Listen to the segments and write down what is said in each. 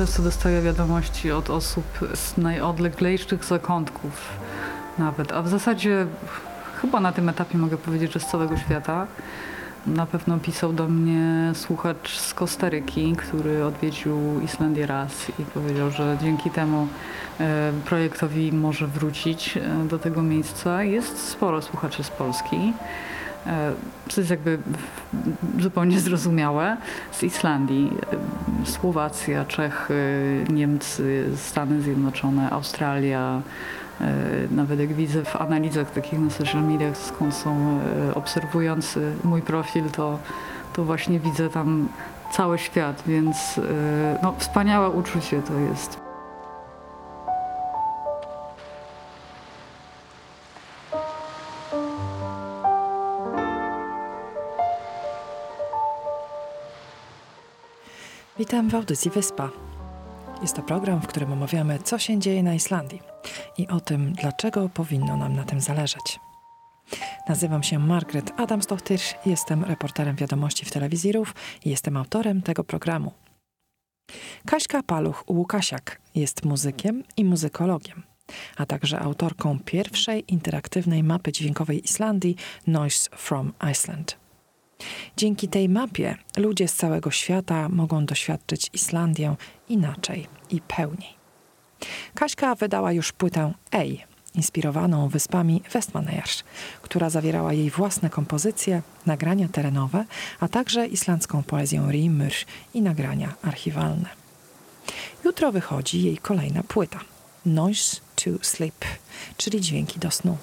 często dostaję wiadomości od osób z najodleglejszych zakątków nawet, a w zasadzie chyba na tym etapie mogę powiedzieć, że z całego świata. Na pewno pisał do mnie słuchacz z Kostaryki, który odwiedził Islandię raz i powiedział, że dzięki temu e, projektowi może wrócić e, do tego miejsca. Jest sporo słuchaczy z Polski, co jest jakby zupełnie zrozumiałe. Z Islandii, e, Słowacja, Czechy, Niemcy, Stany Zjednoczone, Australia. E, Nawet jak widzę w analizach takich na social mediach, skąd są e, obserwujący mój profil, to, to właśnie widzę tam cały świat, więc e, no, wspaniałe uczucie to jest. W audycji Wyspa. Jest to program, w którym omawiamy, co się dzieje na Islandii i o tym, dlaczego powinno nam na tym zależeć. Nazywam się Margaret Adamsdottir, jestem reporterem wiadomości w telewizji RUF i jestem autorem tego programu. Kaśka Paluch-Łukasiak jest muzykiem i muzykologiem, a także autorką pierwszej interaktywnej mapy dźwiękowej Islandii Noise from Iceland. Dzięki tej mapie ludzie z całego świata mogą doświadczyć Islandię inaczej i pełniej. Kaśka wydała już płytę Ej, inspirowaną wyspami Westmannaeyjar, która zawierała jej własne kompozycje, nagrania terenowe, a także islandzką poezję rimur i nagrania archiwalne. Jutro wychodzi jej kolejna płyta Noise to Sleep, czyli dźwięki do snu.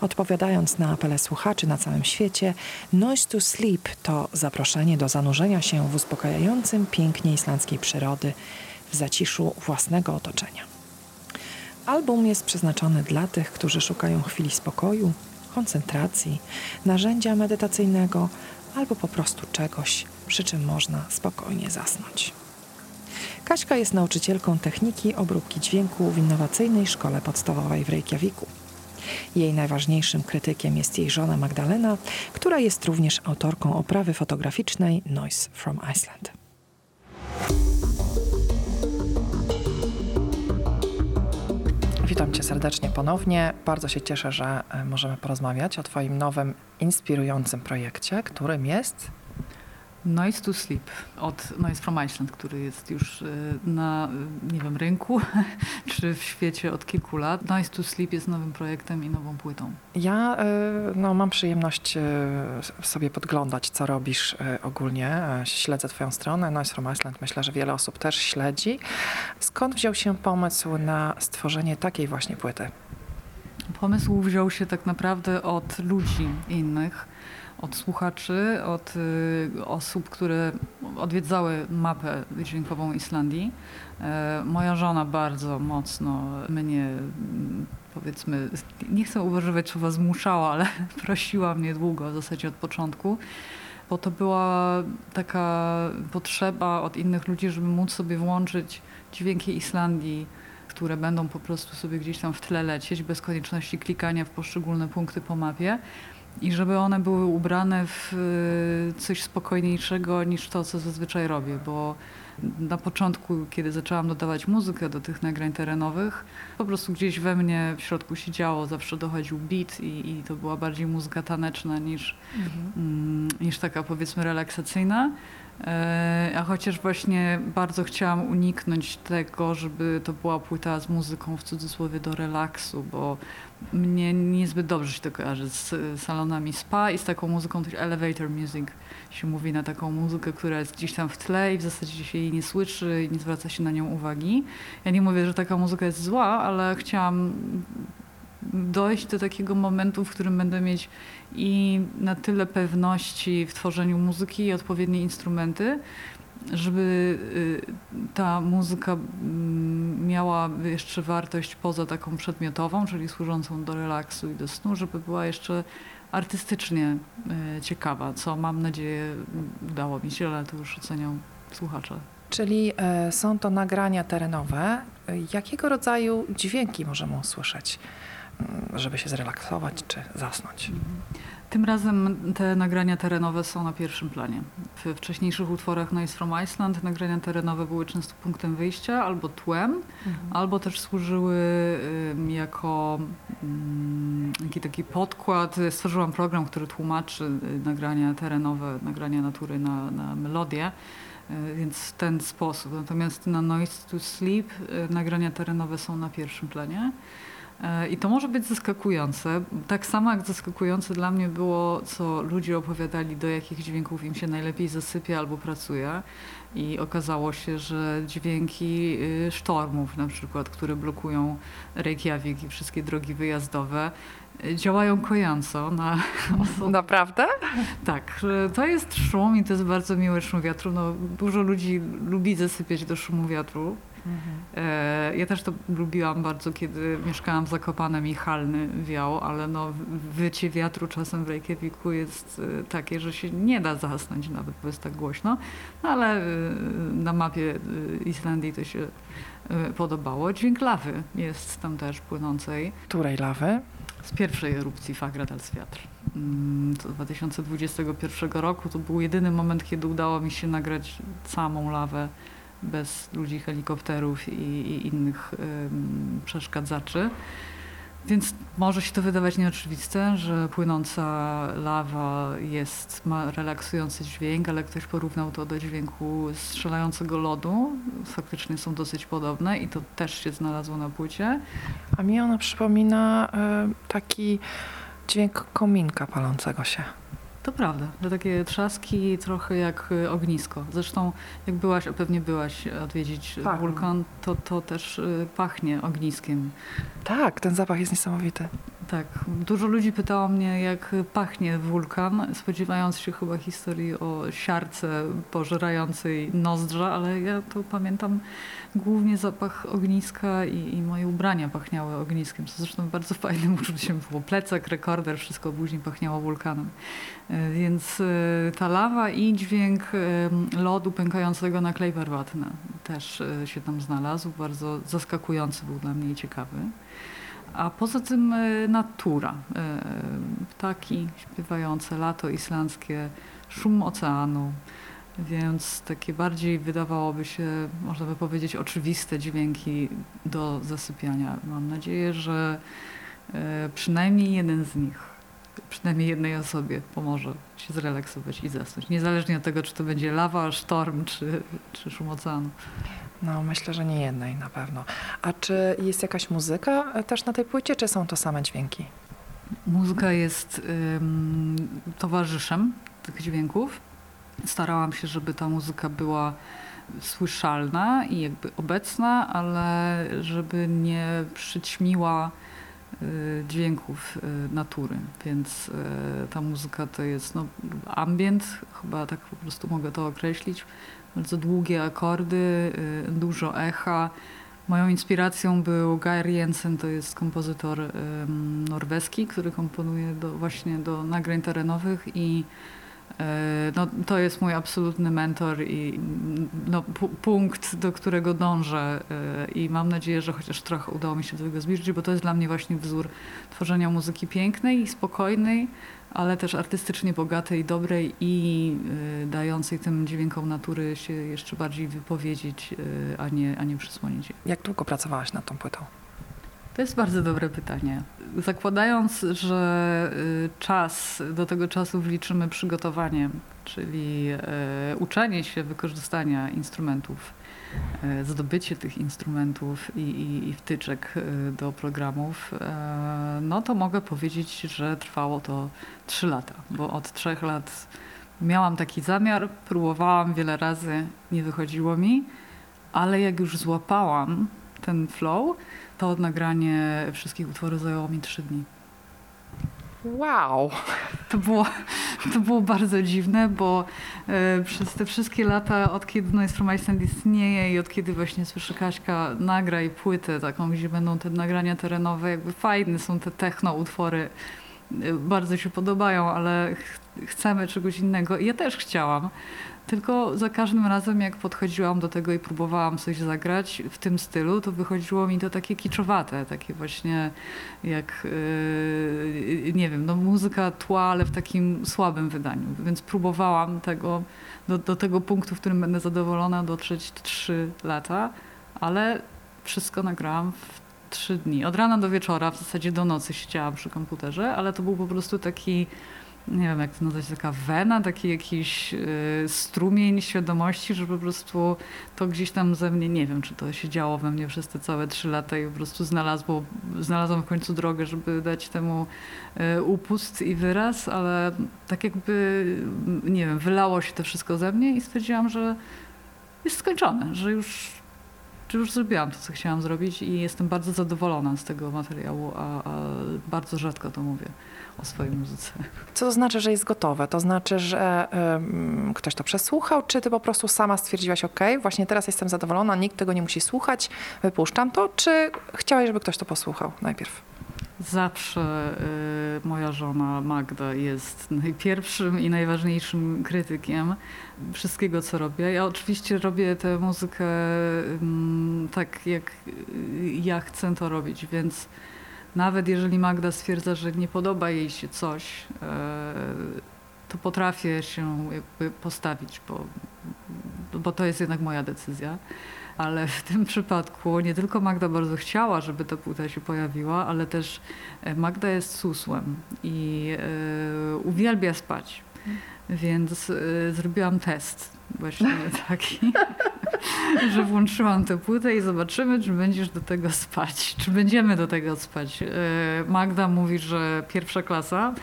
Odpowiadając na apele słuchaczy na całym świecie, Noise to Sleep to zaproszenie do zanurzenia się w uspokajającym pięknie islandzkiej przyrody, w zaciszu własnego otoczenia. Album jest przeznaczony dla tych, którzy szukają chwili spokoju, koncentracji, narzędzia medytacyjnego albo po prostu czegoś, przy czym można spokojnie zasnąć. Kaśka jest nauczycielką techniki obróbki dźwięku w innowacyjnej szkole podstawowej w Reykjaviku. Jej najważniejszym krytykiem jest jej żona Magdalena, która jest również autorką oprawy fotograficznej Noise from Iceland. Witam Cię serdecznie ponownie. Bardzo się cieszę, że e, możemy porozmawiać o Twoim nowym, inspirującym projekcie, którym jest Noise to Sleep od Noise from Iceland, który jest już y, na y, nie wiem, rynku czy w świecie od kilku lat. Noise to Sleep jest nowym projektem i nową płytą. Ja e, no, mam przyjemność e, sobie podglądać, co robisz e, ogólnie. E, Śledzę Twoją stronę, Noise from Iceland. Myślę, że wiele osób też śledzi. Skąd wziął się pomysł na stworzenie takiej właśnie płyty? Pomysł wziął się tak naprawdę od ludzi innych, od słuchaczy, od y, osób, które odwiedzały mapę dźwiękową Islandii. E, moja żona bardzo mocno mnie, mm, powiedzmy, nie chcę używać słowa zmuszała, ale prosiła mnie długo, w zasadzie od początku, bo to była taka potrzeba od innych ludzi, żeby móc sobie włączyć dźwięki Islandii, które będą po prostu sobie gdzieś tam w tle lecieć, bez konieczności klikania w poszczególne punkty po mapie. I żeby one były ubrane w y, coś spokojniejszego niż to, co zazwyczaj robię, bo na początku, kiedy zaczęłam dodawać muzykę do tych nagrań terenowych, po prostu gdzieś we mnie w środku się działo, zawsze dochodził beat i, i to była bardziej muzyka taneczna niż, mm, niż taka powiedzmy relaksacyjna. E, A chociaż właśnie bardzo chciałam uniknąć tego, żeby to była płyta z muzyką w cudzysłowie do relaksu, bo mnie niezbyt dobrze się to kojarzy z salonami spa i z taką muzyką, też elevator music się mówi na taką muzykę, która jest gdzieś tam w tle i w zasadzie się jej nie słyszy i nie zwraca się na nią uwagi. Ja nie mówię, że taka muzyka jest zła, ale chciałam dojść do takiego momentu, w którym będę mieć i na tyle pewności w tworzeniu muzyki i odpowiednie instrumenty, żeby y, ta muzyka mm, miała jeszcze wartość poza taką przedmiotową, czyli służącą do relaksu i do snu, żeby była jeszcze artystycznie y, ciekawa, co mam nadzieję udało mi się, ale to już ocenią słuchacze. Czyli e, są to nagrania terenowe. Jakiego rodzaju dźwięki możemy usłyszeć żeby się zrelaksować czy zasnąć. Tym razem te nagrania terenowe są na pierwszym planie. W wcześniejszych utworach Noise from Iceland nagrania terenowe były często punktem wyjścia albo tłem, albo też służyły jako taki, taki podkład. Stworzyłam program, który tłumaczy y, nagrania terenowe, nagrania natury na, na melodię. y, Więc w ten sposób. Natomiast na Noise to Sleep y, nagrania terenowe są na pierwszym planie. I to może być zaskakujące. Tak samo jak zaskakujące dla mnie było, co ludzie opowiadali, do jakich dźwięków im się najlepiej zasypia albo pracuje. I okazało się, że dźwięki y, sztormów, na przykład, które blokują Reykjavik i wszystkie drogi wyjazdowe, y, działają kojąco na osoby. Naprawdę? Tak, to jest szum i to jest bardzo miły szum wiatru. No, dużo ludzi lubi zasypiać do szumu wiatru. E, Ja też to lubiłam bardzo, kiedy mieszkałam w Zakopanem i halny wiał, ale no, wycie wiatru czasem w Reykjaviku jest e, takie, że się nie da zasnąć nawet, bo jest tak głośno. No, ale e, na mapie Islandii to się podobało. Dźwięk lawy jest tam też płynącej. Której lawy? Z pierwszej erupcji Fagradalswiatr. Mm, to 2021 roku to był jedyny moment, kiedy udało mi się nagrać samą lawę bez ludzi, helikopterów i, i innych przeszkadzaczy. Więc może się to wydawać nieoczywiste, że płynąca lawa jest, ma relaksujący dźwięk, ale ktoś porównał to do dźwięku strzelającego lodu. Faktycznie są dosyć podobne i to też się znalazło na płycie. A mi ona przypomina y, taki dźwięk kominka palącego się. To prawda, że takie trzaski trochę jak y, ognisko. Zresztą jak byłaś, a pewnie byłaś odwiedzić Tak. wulkan, to, to też y, pachnie ogniskiem. Tak, ten zapach jest niesamowity. Tak, dużo ludzi pytało mnie, jak pachnie wulkan, spodziewając się chyba historii o siarce pożerającej nozdrza, ale ja to pamiętam głównie zapach ogniska i, i moje ubrania pachniały ogniskiem, co zresztą bardzo fajnym uczuciem było. Plecak, rekorder, wszystko później pachniało wulkanem. E, Więc e, ta lawa i dźwięk e, lodu pękającego na Kleiperwatne też e, się tam znalazł. Bardzo zaskakujący był dla mnie i ciekawy. A poza tym e, natura. E, Ptaki śpiewające, lato islandzkie, szum oceanu. Więc takie bardziej wydawałoby się, można by powiedzieć, oczywiste dźwięki do zasypiania. Mam nadzieję, że e, przynajmniej jeden z nich, przynajmniej jednej osobie pomoże się zrelaksować i zasnąć. Niezależnie od tego, czy to będzie lawa, sztorm, czy, czy szum oceanu. No, myślę, że nie jednej na pewno. A czy jest jakaś muzyka e, też na tej płycie, czy są to same dźwięki? Muzyka jest ym, towarzyszem tych dźwięków. Starałam się, żeby ta muzyka była słyszalna i jakby obecna, ale żeby nie przyćmiła y, dźwięków y, natury. Więc ta muzyka to jest no, ambient, chyba tak po prostu mogę to określić. Bardzo długie akordy, y, dużo echa. Moją inspiracją był Geir Jensen, to jest kompozytor norweski, który komponuje do, właśnie do nagrań terenowych i e, no, to jest mój absolutny mentor i no, pu- punkt, do którego dążę e, i mam nadzieję, że chociaż trochę udało mi się do tego zbliżyć, bo to jest dla mnie właśnie wzór tworzenia muzyki pięknej i spokojnej, ale też artystycznie bogatej dobrej i e, dającej tym dźwiękom natury się jeszcze bardziej wypowiedzieć, e, a nie, a nie przysłonić je. Jak długo pracowałaś nad tą płytą? To jest bardzo dobre pytanie. Zakładając, że y, czas, do tego czasu wliczymy przygotowanie, czyli y, uczenie się wykorzystania instrumentów, y, zdobycie tych instrumentów i, i, i wtyczek y, do programów, y, no to mogę powiedzieć, że trwało to 3 lata, bo od 3 lat miałam taki zamiar, próbowałam wiele razy, nie wychodziło mi, ale jak już złapałam ten flow, to nagranie wszystkich utworów zajęło mi trzy dni. Wow! To było, to było bardzo dziwne, bo e, przez te wszystkie lata, od kiedy Noise from Iceland istnieje i od kiedy właśnie słyszę Kaśka, nagraj płytę taką, gdzie będą te nagrania terenowe, jakby fajne są te techno utwory, y, bardzo się podobają, ale ch- chcemy czegoś innego. I ja też chciałam. Tylko za każdym razem, jak podchodziłam do tego i próbowałam coś zagrać w tym stylu, to wychodziło mi to takie kiczowate, takie właśnie jak, yy, nie wiem, no muzyka tła, ale w takim słabym wydaniu. Więc próbowałam tego, do, do tego punktu, w którym będę zadowolona, dotrzeć trzy lata, ale wszystko nagrałam w trzy dni. Od rana do wieczora, w zasadzie do nocy siedziałam przy komputerze, ale to był po prostu taki nie wiem jak to nazwać, taka wena, taki jakiś y, strumień świadomości, że po prostu to gdzieś tam ze mnie, nie wiem, czy to się działo we mnie przez te całe trzy lata i po prostu znalazło, znalazłam w końcu drogę, żeby dać temu y, upust i wyraz, ale tak jakby, mm, nie wiem, wylało się to wszystko ze mnie i stwierdziłam, że jest skończone, że już, że już zrobiłam to, co chciałam zrobić i jestem bardzo zadowolona z tego materiału, a, a bardzo rzadko to mówię o swojej muzyce. Co to znaczy, że jest gotowe? To znaczy, że ktoś to przesłuchał, czy ty po prostu sama stwierdziłaś, ok, właśnie teraz jestem zadowolona, nikt tego nie musi słuchać, wypuszczam to, czy chciałaś, żeby ktoś to posłuchał najpierw? Zawsze y, moja żona Magda jest najpierwszym i najważniejszym krytykiem wszystkiego, co robię. Ja oczywiście robię tę muzykę ym, tak, jak y, ja chcę to robić, więc nawet jeżeli Magda stwierdza, że nie podoba jej się coś, y, to potrafię się jakby postawić, bo, bo to jest jednak moja decyzja. Ale w tym przypadku nie tylko Magda bardzo chciała, żeby ta płyta się pojawiła, ale też e, Magda jest susłem i e, uwielbia spać. Więc e, zrobiłam test właśnie taki, że włączyłam tę płytę i zobaczymy, czy będziesz do tego spać, czy będziemy do tego spać. E, Magda mówi, że pierwsza klasa,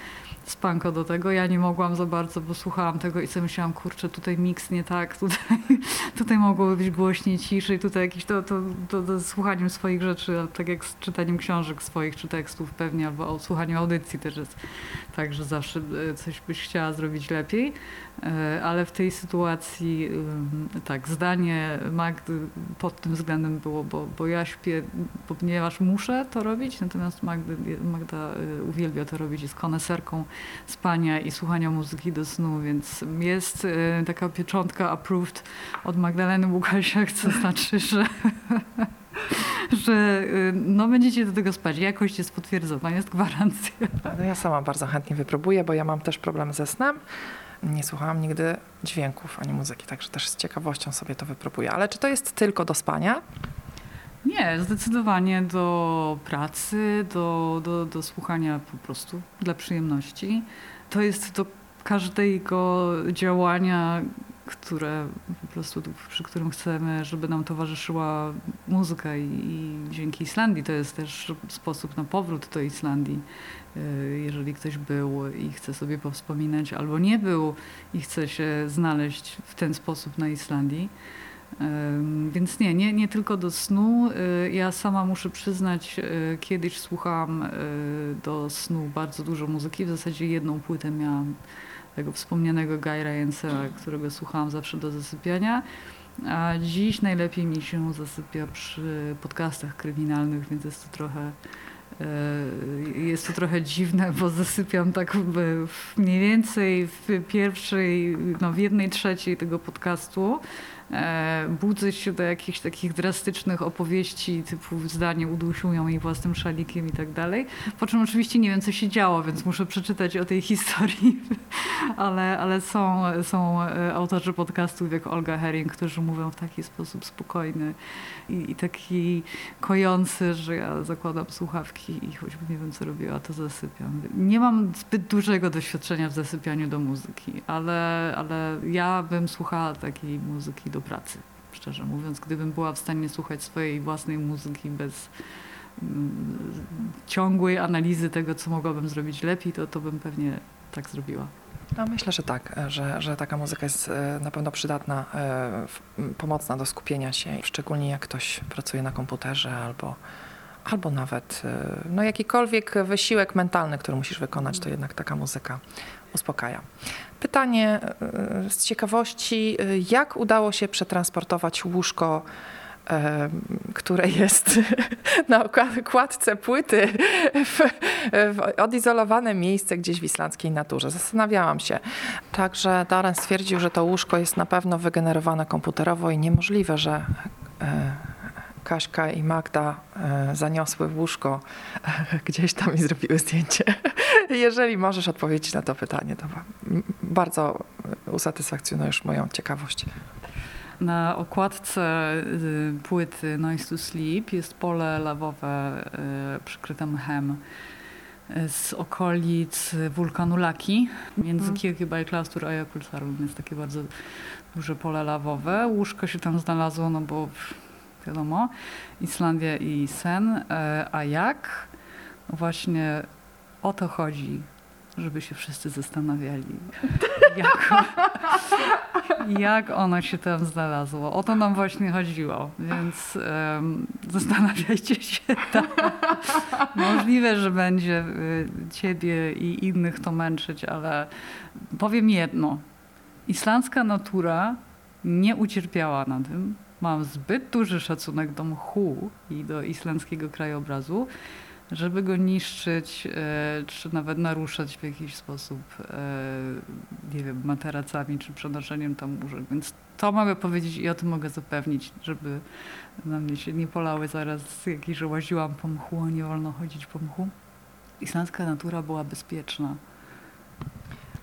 spanko do tego. Ja nie mogłam za bardzo, bo słuchałam tego i sobie myślałam, kurczę, tutaj miks nie tak, tutaj, tutaj mogłoby być głośniej, ciszej, tutaj jakieś to, to, to, to słuchaniem swoich rzeczy, tak jak z czytaniem książek swoich czy tekstów pewnie, albo o słuchaniu audycji też jest tak, że zawsze e, coś byś chciała zrobić lepiej, E, ale w tej sytuacji tak, zdanie Magdy pod tym względem było, bo, bo ja śpię, ponieważ muszę to robić, natomiast Magdy, Magda y, uwielbia to robić, jest koneserką spania i słuchania muzyki do snu, więc jest y, taka pieczątka approved od Magdaleny Łukasiak, co znaczy, że że y, no będziecie do tego spać. Jakość jest potwierdzona, jest gwarancja. No ja sama bardzo chętnie wypróbuję, bo ja mam też problem ze snem. Nie słuchałam nigdy dźwięków ani muzyki, także też z ciekawością sobie to wypróbuję. Ale czy to jest tylko do spania? Nie, zdecydowanie do pracy, do, do, do słuchania po prostu dla przyjemności. To jest do każdego działania, które po prostu przy którym chcemy, żeby nam towarzyszyła muzyka i, i dzięki Islandii to jest też sposób na powrót do Islandii. Y, Jeżeli ktoś był i chce sobie powspominać, albo nie był i chce się znaleźć w ten sposób na Islandii. Więc nie, nie, nie tylko do snu. Y, Ja sama muszę przyznać, y, kiedyś słuchałam y, do snu bardzo dużo muzyki. W zasadzie jedną płytę miałam tego wspomnianego Guyra Jensena, którego słuchałam zawsze do zasypiania. A dziś najlepiej mi się zasypia przy podcastach kryminalnych, więc jest to trochę jest to trochę dziwne, bo zasypiam tak mniej więcej w pierwszej, no w jednej trzeciej tego podcastu. E, budzę się do jakichś takich drastycznych opowieści, typu zdanie udusił jej własnym szalikiem i tak dalej. Po czym oczywiście nie wiem, co się działo, więc muszę przeczytać o tej historii, ale, ale są, są e, autorzy podcastów jak Olga Herring, którzy mówią w taki sposób spokojny i, i taki kojący, że ja zakładam słuchawki i choćby nie wiem, co robiła, to zasypiam. Nie mam zbyt dużego doświadczenia w zasypianiu do muzyki, ale, ale ja bym słuchała takiej muzyki do pracy. Szczerze mówiąc, gdybym była w stanie słuchać swojej własnej muzyki bez mm, ciągłej analizy tego, co mogłabym zrobić lepiej, to, to bym pewnie tak zrobiła. No, myślę, że tak, że, że taka muzyka jest e, na pewno przydatna, e, pomocna do skupienia się, szczególnie jak ktoś pracuje na komputerze albo, albo nawet e, no, jakikolwiek wysiłek mentalny, który musisz wykonać, to jednak taka muzyka uspokaja. Pytanie e, z ciekawości, e, jak udało się przetransportować łóżko e, które jest na okładce płyty w, w odizolowane miejsce gdzieś w islandzkiej naturze. Zastanawiałam się. Także Darren stwierdził, że to łóżko jest na pewno wygenerowane komputerowo i niemożliwe, że e, Kaśka i Magda e, zaniosły łóżko e, gdzieś tam i zrobiły zdjęcie. Jeżeli możesz odpowiedzieć na to pytanie, to ba- bardzo usatysfakcjonujesz moją ciekawość. Na okładce y, płyty Noise to Sleep jest pole lawowe y, przykryte mchem y, z okolic wulkanu Laki. Między Mhm. Kirkjubajklastur a Jökulsárlón jest takie bardzo duże pole lawowe. Łóżko się tam znalazło, no bo wiadomo, Islandia i sen. Y, A jak? No Właśnie o to chodzi, żeby się wszyscy zastanawiali. Jak, jak ono się tam znalazło. O to nam właśnie chodziło, więc em, zastanawiajcie się tam. Możliwe, że będzie y, ciebie i innych to męczyć, ale powiem jedno. Islandzka natura nie ucierpiała na tym. Mam zbyt duży szacunek do mchu i do islandzkiego krajobrazu, żeby go niszczyć, e, czy nawet naruszać w jakiś sposób, e, nie wiem, materacami, czy przenoszeniem tam łóżek. Więc to mogę powiedzieć i o tym mogę zapewnić, żeby na mnie się nie polały zaraz jakieś, że łaziłam po mchu, nie wolno chodzić po mchu. Islandzka natura była bezpieczna.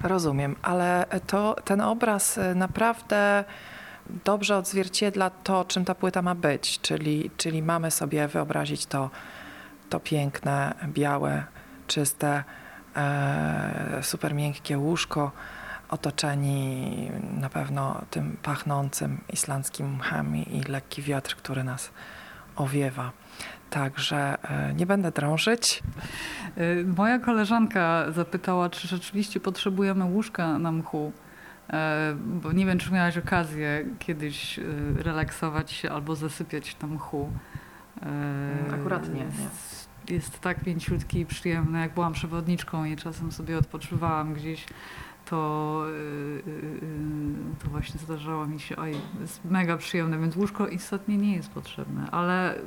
Rozumiem, ale to ten obraz e, naprawdę dobrze odzwierciedla to, czym ta płyta ma być, czyli, czyli mamy sobie wyobrazić to, to piękne, białe, czyste, e, super miękkie łóżko, otoczeni na pewno tym pachnącym islandzkim mchem i lekki wiatr, który nas owiewa. Także e, nie będę drążyć. Y, Moja koleżanka zapytała, czy rzeczywiście potrzebujemy łóżka na mchu. E, Bo nie wiem, czy miałaś okazję kiedyś relaksować się albo zasypiać na mchu. E, akurat nie, nie. Jest, tak mięciutki i przyjemny. Jak byłam przewodniczką i czasem sobie odpoczywałam gdzieś, to, y, y, y, to właśnie zdarzało mi się, oj, jest mega przyjemne, więc łóżko istotnie nie jest potrzebne, ale,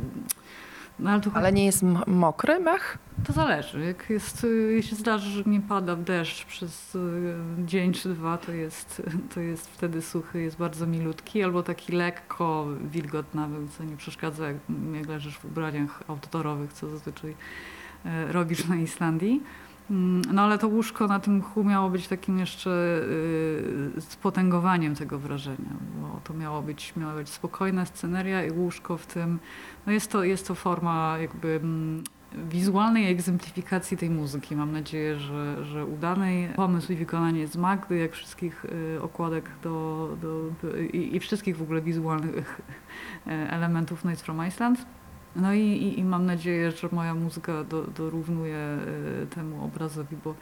no, ale tu Ale nie jest mokry mech? to zależy. Jak jest, y, jeśli zdarzy, że nie pada deszcz przez y, dzień czy dwa, to jest, to jest wtedy suchy, jest bardzo milutki, albo taki lekko wilgotnawy, co nie przeszkadza, jak, jak leżysz w ubraniach outdoorowych, co zazwyczaj e, robisz na Islandii. Mm, No ale to łóżko na tym mchu miało być takim jeszcze y, spotęgowaniem tego wrażenia, bo to miało być, miała być spokojna sceneria i łóżko w tym, no jest to, jest to forma jakby mm, wizualnej egzemplifikacji tej muzyki. Mam nadzieję, że, że udanej. Pomysł i wykonanie z Magdy, jak wszystkich y, okładek do, do, do, i, i wszystkich w ogóle wizualnych e, elementów Noise from Iceland. No i, i, i mam nadzieję, że moja muzyka do, dorównuje e, temu obrazowi, bo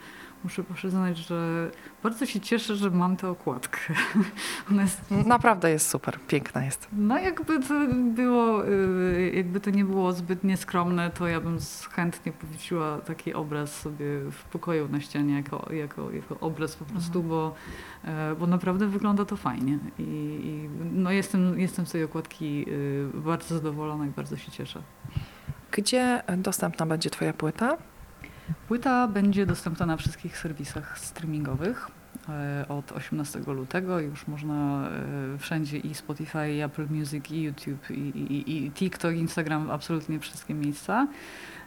muszę przyznać, że bardzo się cieszę, że mam tę okładkę. Ona jest Naprawdę jest super, piękna jest. no jakby to było, y, jakby to nie było zbyt nieskromne, to ja bym chętnie powiesiła taki obraz sobie w pokoju na ścianie jako, jako, jako obraz po prostu, bo, e, bo naprawdę wygląda to fajnie. I, i no jestem, jestem z tej okładki y, bardzo zadowolona i bardzo się cieszę. Gdzie dostępna będzie Twoja płyta? Płyta będzie dostępna na wszystkich serwisach streamingowych. e, Od 18 lutego już można e, wszędzie i Spotify, i Apple Music, i YouTube, i, i, i TikTok, Instagram, absolutnie wszystkie miejsca.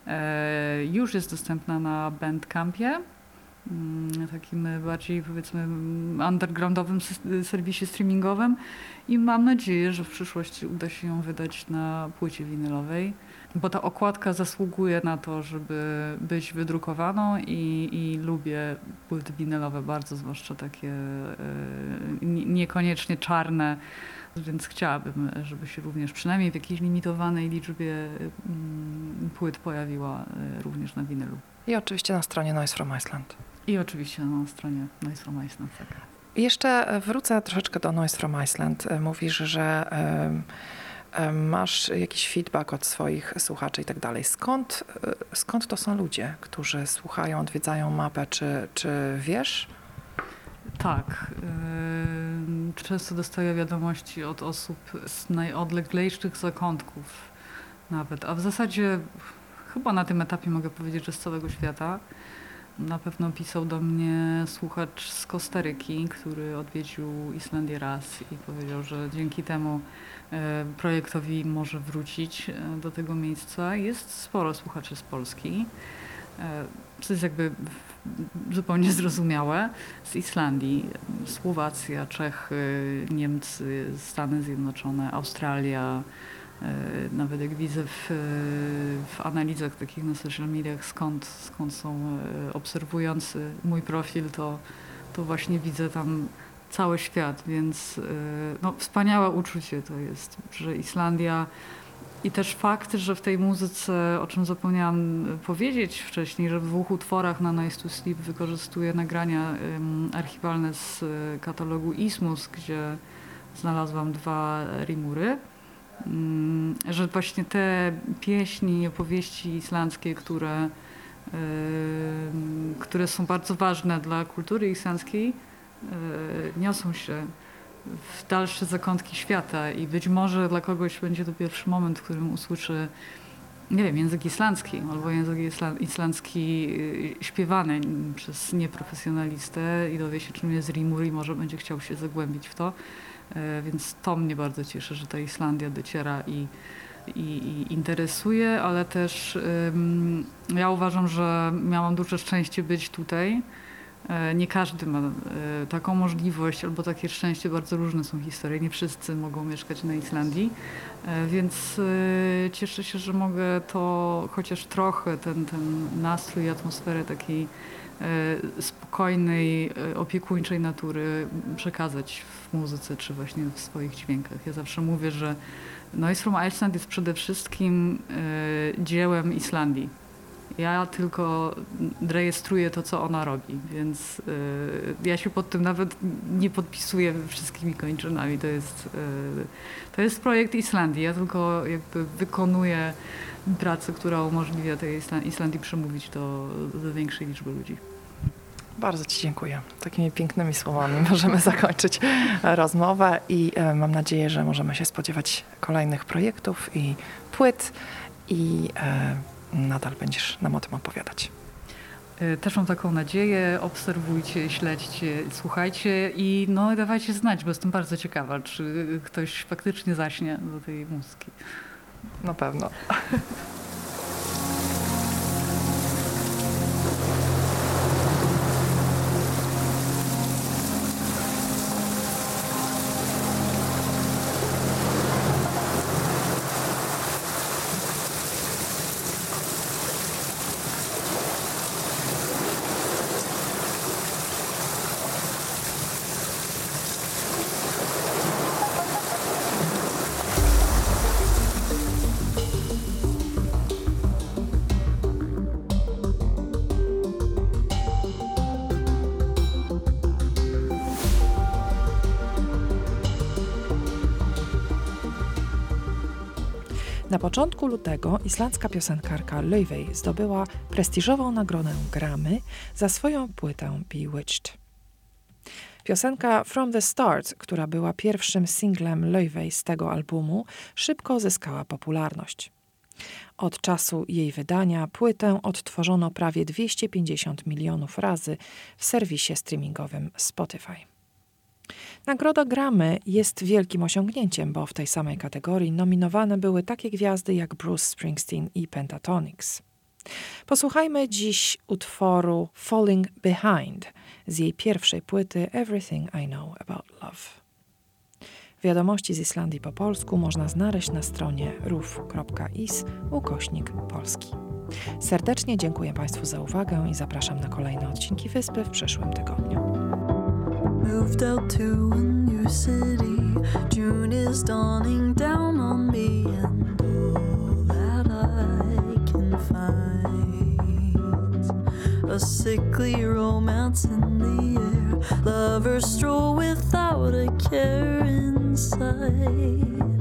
E, Już jest dostępna na Bandcampie, mm, takim bardziej powiedzmy undergroundowym serwisie streamingowym i mam nadzieję, że w przyszłości uda się ją wydać na płycie winylowej. Bo ta okładka zasługuje na to, żeby być wydrukowaną i, i lubię płyty winylowe bardzo, zwłaszcza takie e, nie- niekoniecznie czarne, więc chciałabym, żeby się również przynajmniej w jakiejś limitowanej liczbie mm, płyt pojawiła e, również na winylu. I oczywiście na stronie Noise from Iceland. I oczywiście na stronie Noise from Iceland. Tak. Jeszcze wrócę troszeczkę do Noise from Iceland. Mówisz, że masz jakiś feedback od swoich słuchaczy i tak dalej. Skąd, e, skąd to są ludzie, którzy słuchają, odwiedzają mapę? Czy, czy wiesz? Tak. ym, często dostaję wiadomości od osób z najodleglejszych zakątków nawet, a w zasadzie chyba na tym etapie mogę powiedzieć, że z całego świata. Na pewno pisał do mnie słuchacz z Kostaryki, który odwiedził Islandię raz i powiedział, że dzięki temu e, projektowi może wrócić e, do tego miejsca. Jest sporo słuchaczy z Polski, e, co jest jakby zupełnie zrozumiałe. Z Islandii, Słowacja, Czechy, Niemcy, Stany Zjednoczone, Australia, E, nawet jak widzę w, w analizach takich na social mediach, skąd, skąd są e, obserwujący mój profil, to, to właśnie widzę tam cały świat, więc e, no, wspaniałe uczucie to jest, że Islandia i też fakt, że w tej muzyce, o czym zapomniałam powiedzieć wcześniej, że w dwóch utworach na Nice to Sleep wykorzystuje nagrania archiwalne z katalogu Ismus, gdzie znalazłam dwa rimury że właśnie te pieśni, opowieści islandzkie, które, które są bardzo ważne dla kultury islandzkiej, niosą się w dalsze zakątki świata i być może dla kogoś będzie to pierwszy moment, w którym usłyszy nie wiem, język islandzki albo język islandzki y, śpiewany przez nieprofesjonalistę i dowie się czym jest rimur i może będzie chciał się zagłębić w to. E, więc to mnie bardzo cieszy, że ta Islandia dociera i, i, i interesuje, ale też um, ja uważam, że miałam duże szczęście być tutaj. E, nie każdy ma e, taką możliwość albo takie szczęście, bardzo różne są historie. Nie wszyscy mogą mieszkać na Islandii, więc cieszę się, że mogę to chociaż trochę, ten, ten nastrój, atmosferę takiej spokojnej, e, opiekuńczej natury przekazać w muzyce czy właśnie w swoich dźwiękach. Ja zawsze mówię, że Noise from Iceland jest przede wszystkim e, dziełem Islandii. Ja tylko rejestruję to, co ona robi, więc ja się pod tym nawet nie podpisuję wszystkimi kończynami. To jest, to jest projekt Islandii. Ja tylko jakby wykonuję pracę, która umożliwia tej Islandii przemówić do, do większej liczby ludzi. Bardzo Ci dziękuję. Takimi pięknymi słowami możemy zakończyć rozmowę i e, mam nadzieję, że możemy się spodziewać kolejnych projektów i płyt i e, nadal będziesz nam o tym opowiadać. E, też mam taką nadzieję. Obserwujcie, śledźcie, słuchajcie i no, dawajcie znać, bo jestem bardzo ciekawa, czy ktoś faktycznie zaśnie do tej muzyki. Na pewno. początku lutego islandzka piosenkarka Löwej zdobyła prestiżową nagrodę Grammy za swoją płytę Bewitched. Piosenka From the Start, która była pierwszym singlem Löwej z tego albumu, szybko zyskała popularność. Od czasu jej wydania płytę odtworzono prawie 250 milionów razy w serwisie streamingowym Spotify. Nagroda Grammy jest wielkim osiągnięciem, bo w tej samej kategorii nominowane były takie gwiazdy jak Bruce Springsteen i Pentatonix. Posłuchajmy dziś utworu Falling Behind z jej pierwszej płyty Everything I Know About Love. Wiadomości z Islandii po polsku można znaleźć na stronie ruf.is ukośnik polski. Serdecznie dziękuję Państwu za uwagę i zapraszam na kolejne odcinki Wyspy w przyszłym tygodniu. Moved out to a new city. June is dawning down on me, and all that I can find a sickly romance in the air. Lovers stroll without a care inside. Ooh,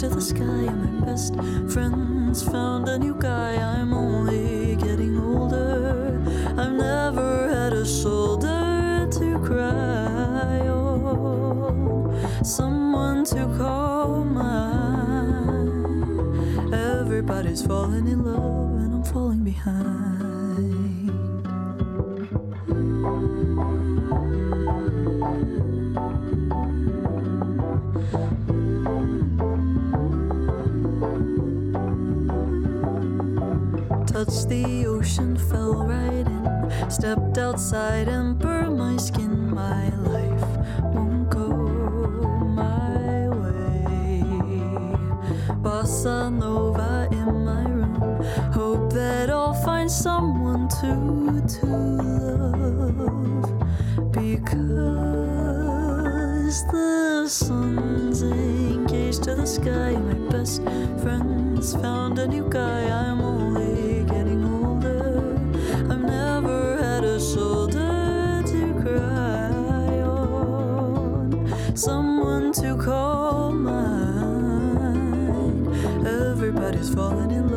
to the sky, and my best friends found a new guy. Because the sun's engaged to the sky. My best friends found a new guy. I'm only getting older. I've never had a shoulder to cry on, someone to call mine. Everybody's falling in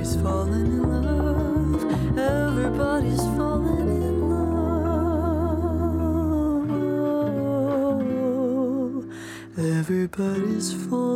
Everybody's falling in love. Everybody's falling in love. Everybody's falling